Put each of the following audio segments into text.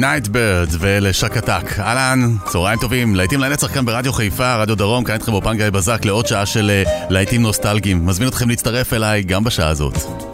Nightbird ולשקתק. אהלן, צהריים טובים, להיטים לנצח כאן ברדיו חיפה, רדיו דרום, כאן איתכם באופן גיא בזק לעוד שעה של אה, להיטים נוסטלגיים. מזמין אתכם להצטרף אליי גם בשעה הזאת.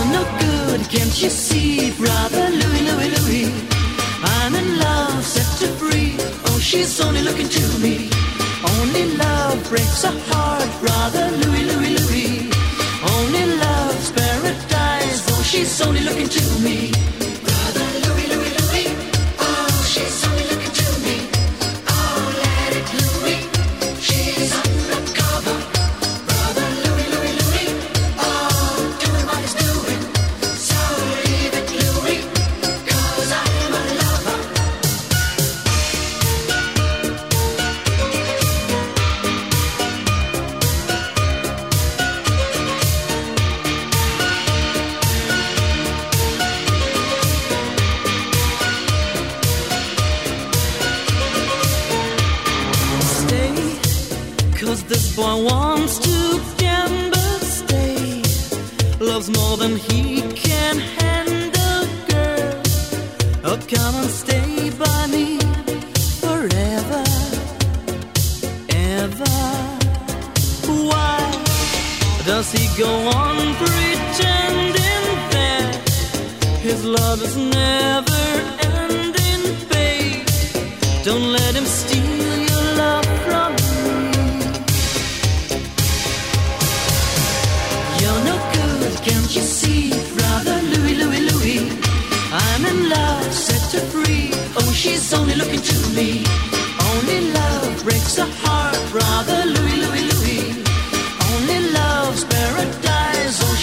You're no good, can't you see, brother Louie, Louie, Louie? I'm in love, set to free. Oh, she's only looking to me. Only love breaks a heart, brother Louie, Louie, Louie. Only love's paradise. Oh, she's only looking to me.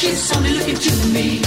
she's only looking to me.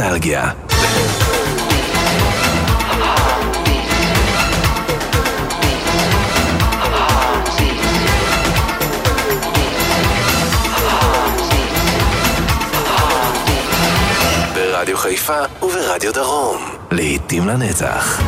נוסטלגיה. ברדיו חיפה וברדיו דרום, לעיתים לנצח.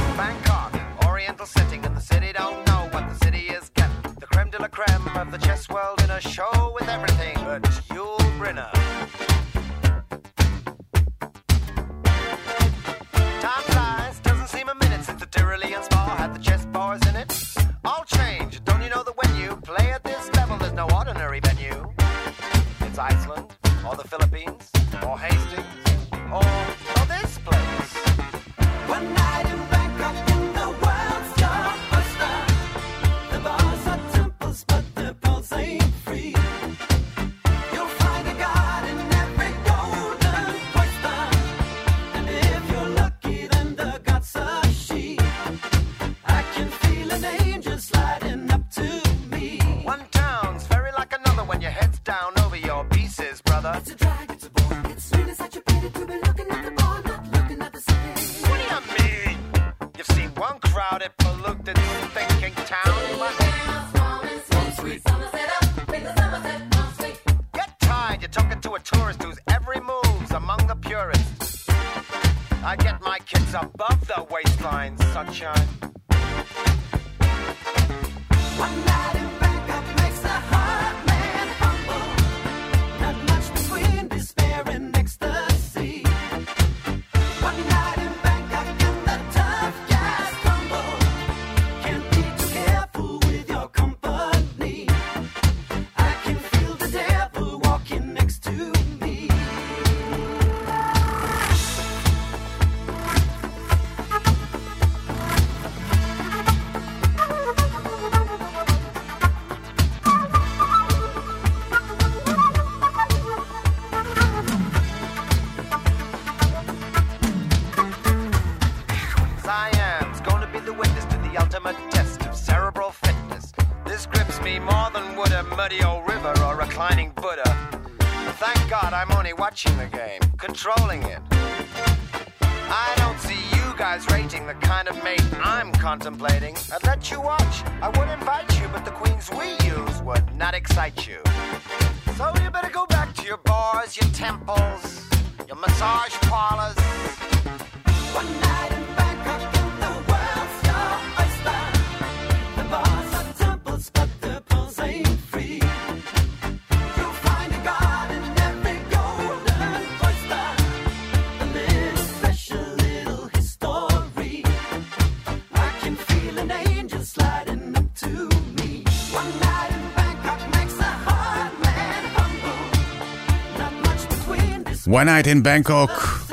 One Night in Bangkok,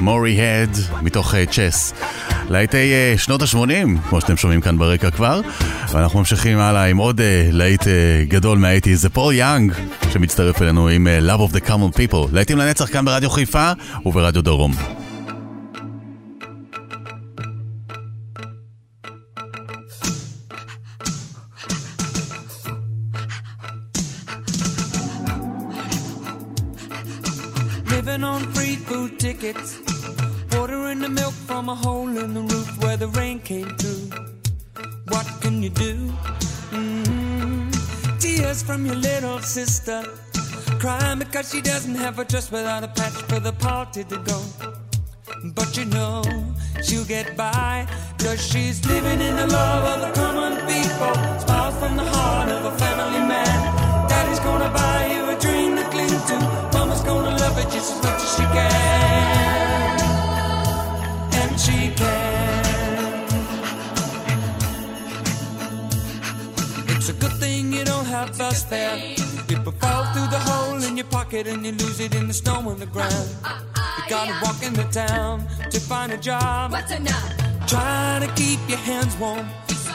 מורי הד, מתוך אה, צ'ס. להיטי uh, שנות ה-80, כמו שאתם שומעים כאן ברקע כבר, ואנחנו ממשיכים הלאה עם עוד uh, להיט uh, גדול מהאיטי, זה פול יאנג, שמצטרף אלינו עם Love of the Common People. להיטים לנצח כאן ברדיו חיפה וברדיו דרום. it and you lose it in the snow on the ground. Uh, uh, uh, you gotta yeah. walk into town to find a job. What's enough? Try to keep your hands warm.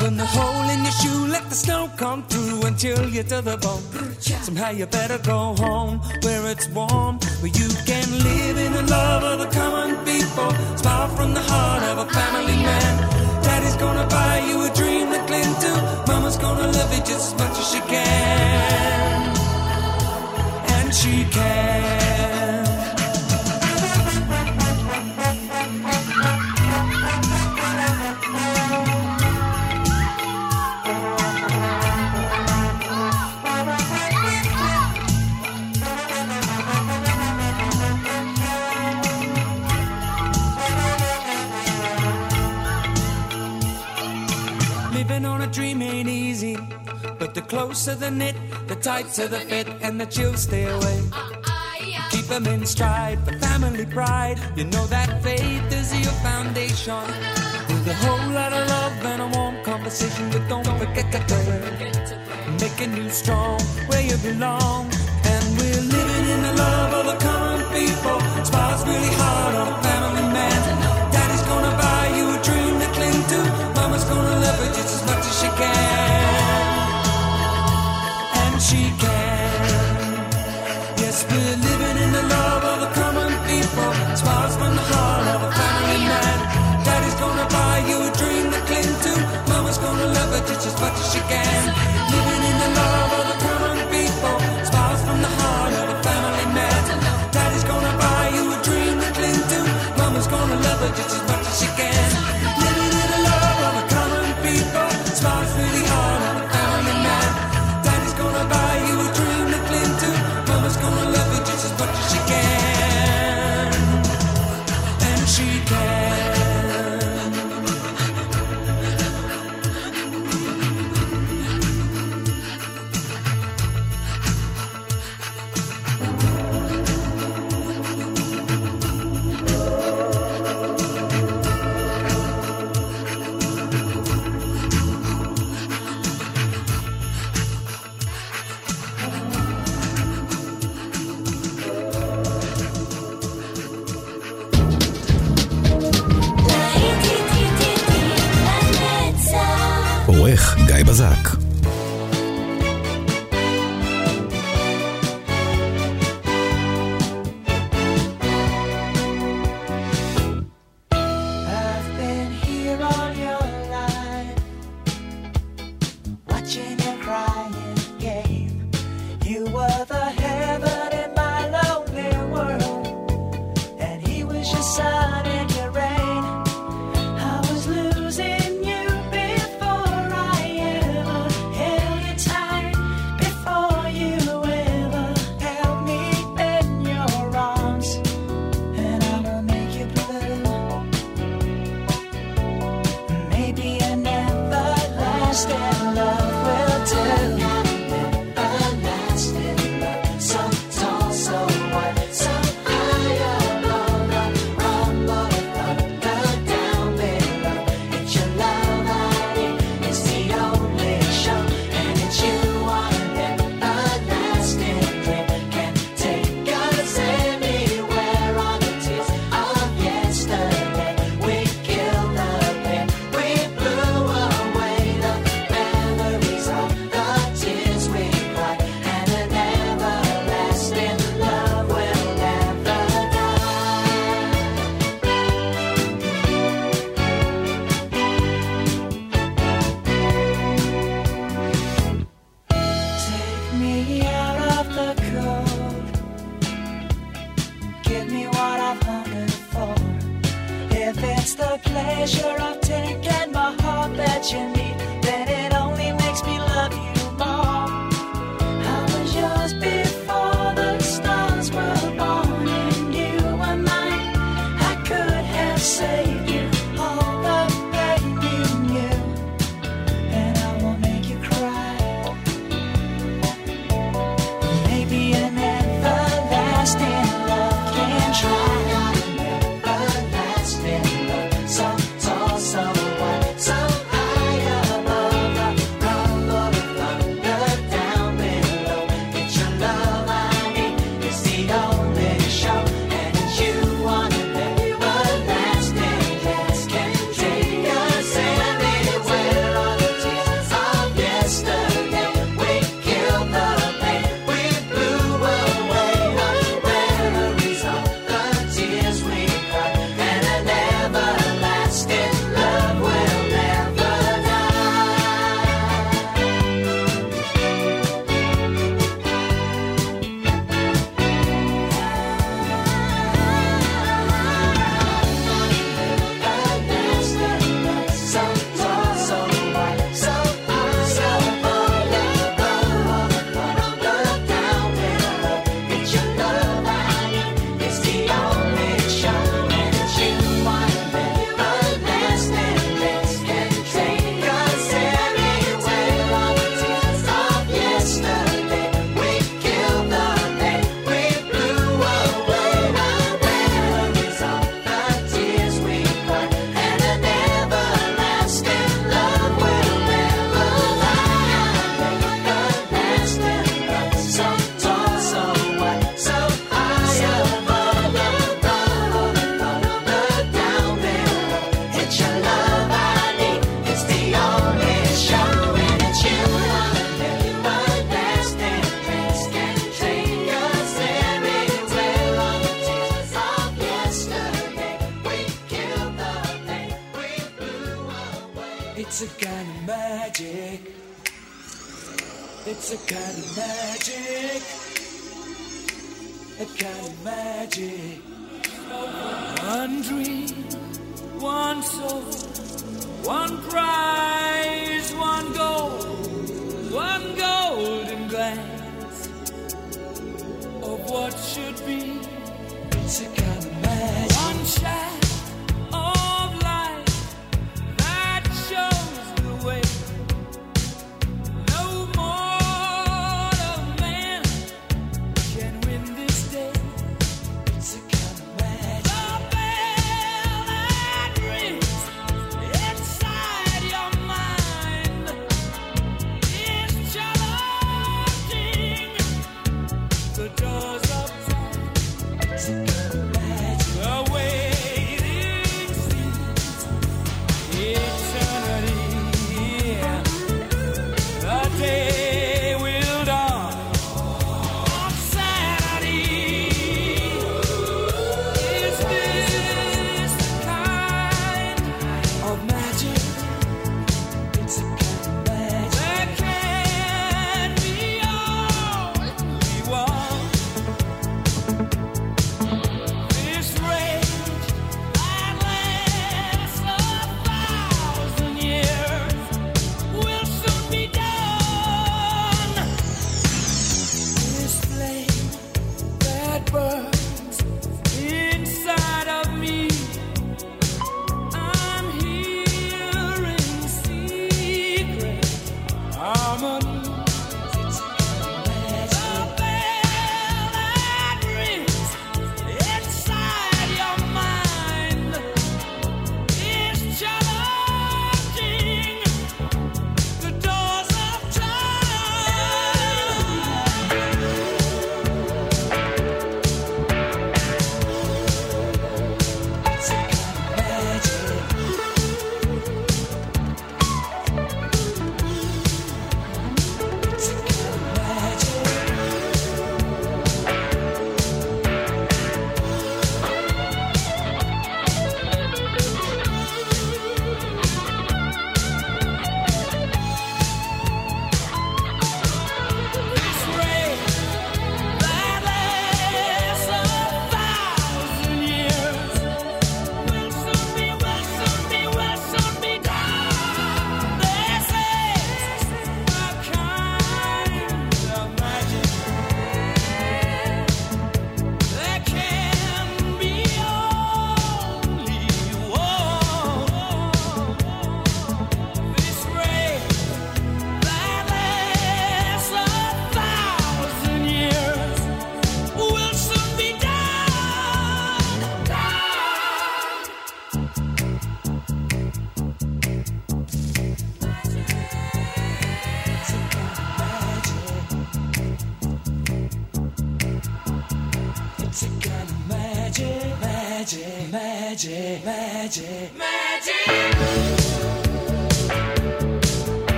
when the hole in your shoe, let the snow come through until you're to the bone. Somehow you better go home where it's warm, where you can live in the love of the common people. Smile from the heart of a family man. Daddy's gonna buy you a dream to cling to. Mama's gonna love you just as much as she can she can. Living on a dream ain't easy, but the closer the knit the tight to the fit and the chill stay away. Keep them in stride for family pride. You know that faith is your foundation. With a whole lot of love and a warm conversation, but don't forget to pray. Making you strong where you belong. And we're living in the love of the common people. Spies really hard on a family man. Daddy's gonna buy you a dream to cling to. Mama's gonna love it just as much as she can. We're living in the love of the common people. Smiles from the heart of a family man. Daddy's gonna buy you a dream to cling to. Mama's gonna love her just as much as she can.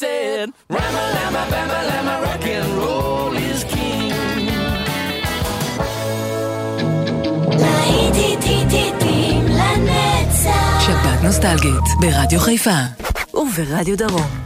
said, Rama, lama, bama, lama, rock and roll is king. שבת נוסטלגית ברדיו חיפה וברדיו דרום.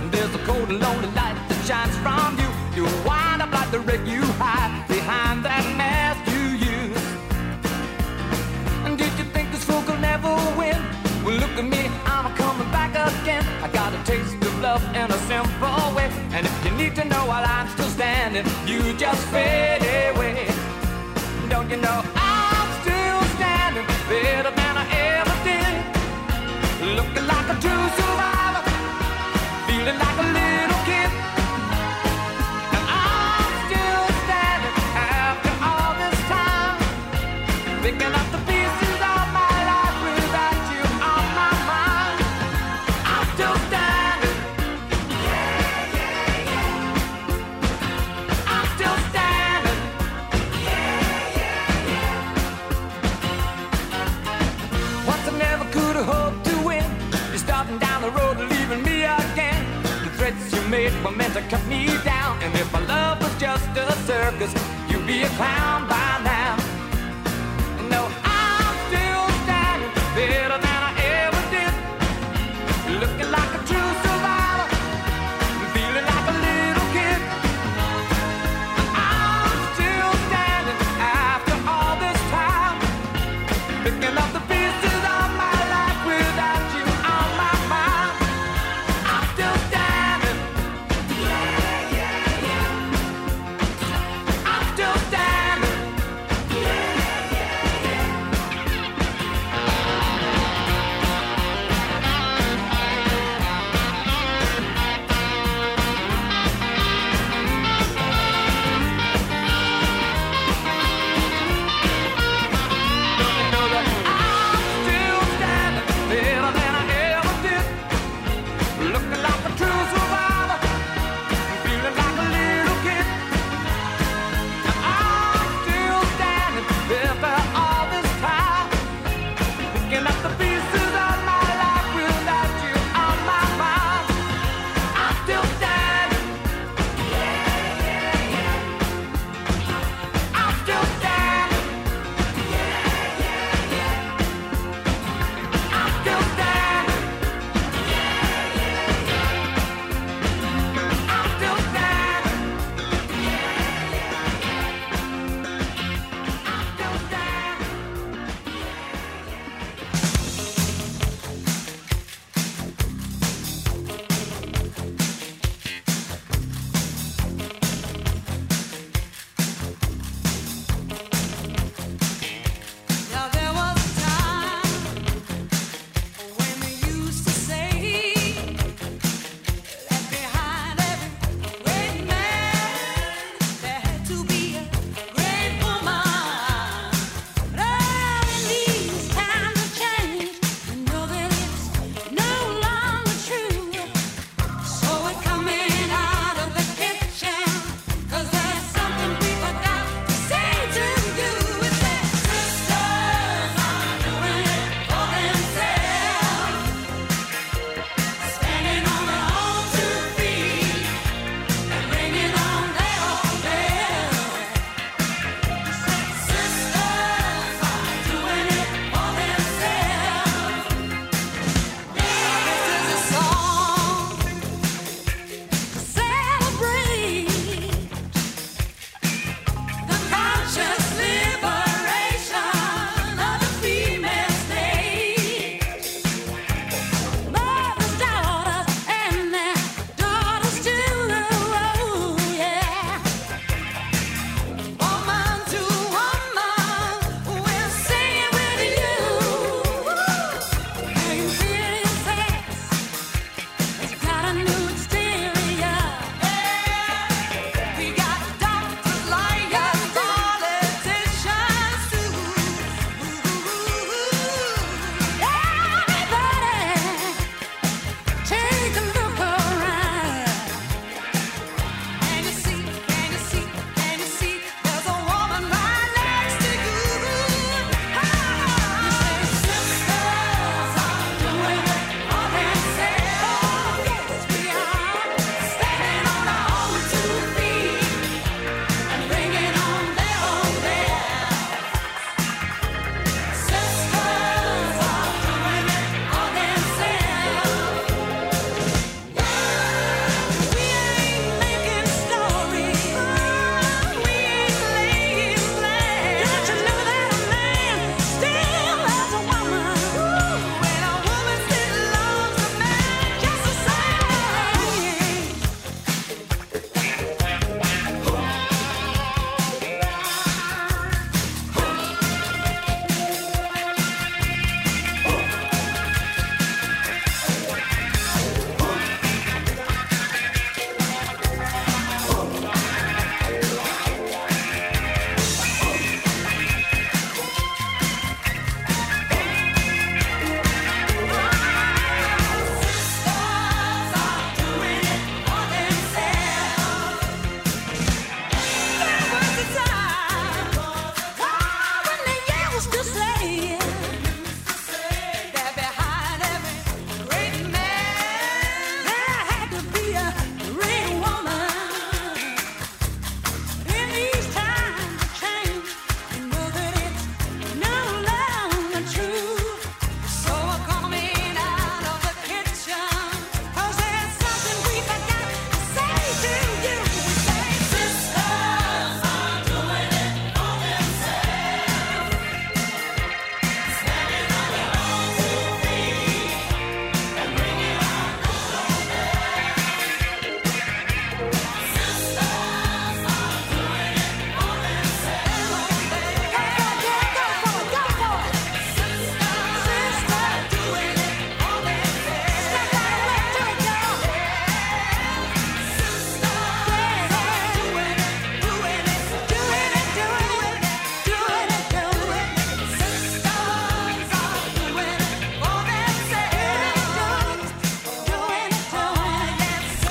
And there's a cold and lonely light that shines from you. You wind up like the wreck you hide behind that mask you use. And did you think this fool could never win? Well, look at me, I'm coming back again. I got a taste of love in a simple way. And if you need to know while I'm still standing, you just fade away. Don't you know I'm still standing better than I ever did? Looking like a true survivor, were meant to cut me down. And if my love was just a circus, you'd be a clown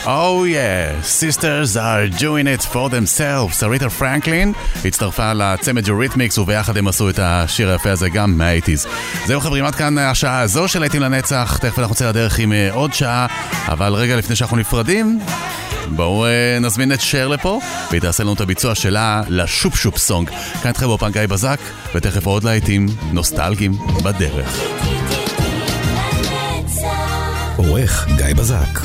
Oh yeah, sisters are doing it for themselves. אריתה פרנקלין הצטרפה לצמד יוריתמיקס וביחד הם עשו את השיר היפה הזה גם מהאייטיז. זהו חברים, עד כאן השעה הזו של להיטים לנצח, תכף אנחנו נצא לדרך עם אה, עוד שעה, אבל רגע לפני שאנחנו נפרדים, בואו אה, נזמין את שר לפה, והיא תעשה לנו את הביצוע שלה לשופ שופ סונג. כאן איתכם באופן גיא בזק, ותכף עוד להיטים נוסטלגיים בדרך. עורך גיא בזק.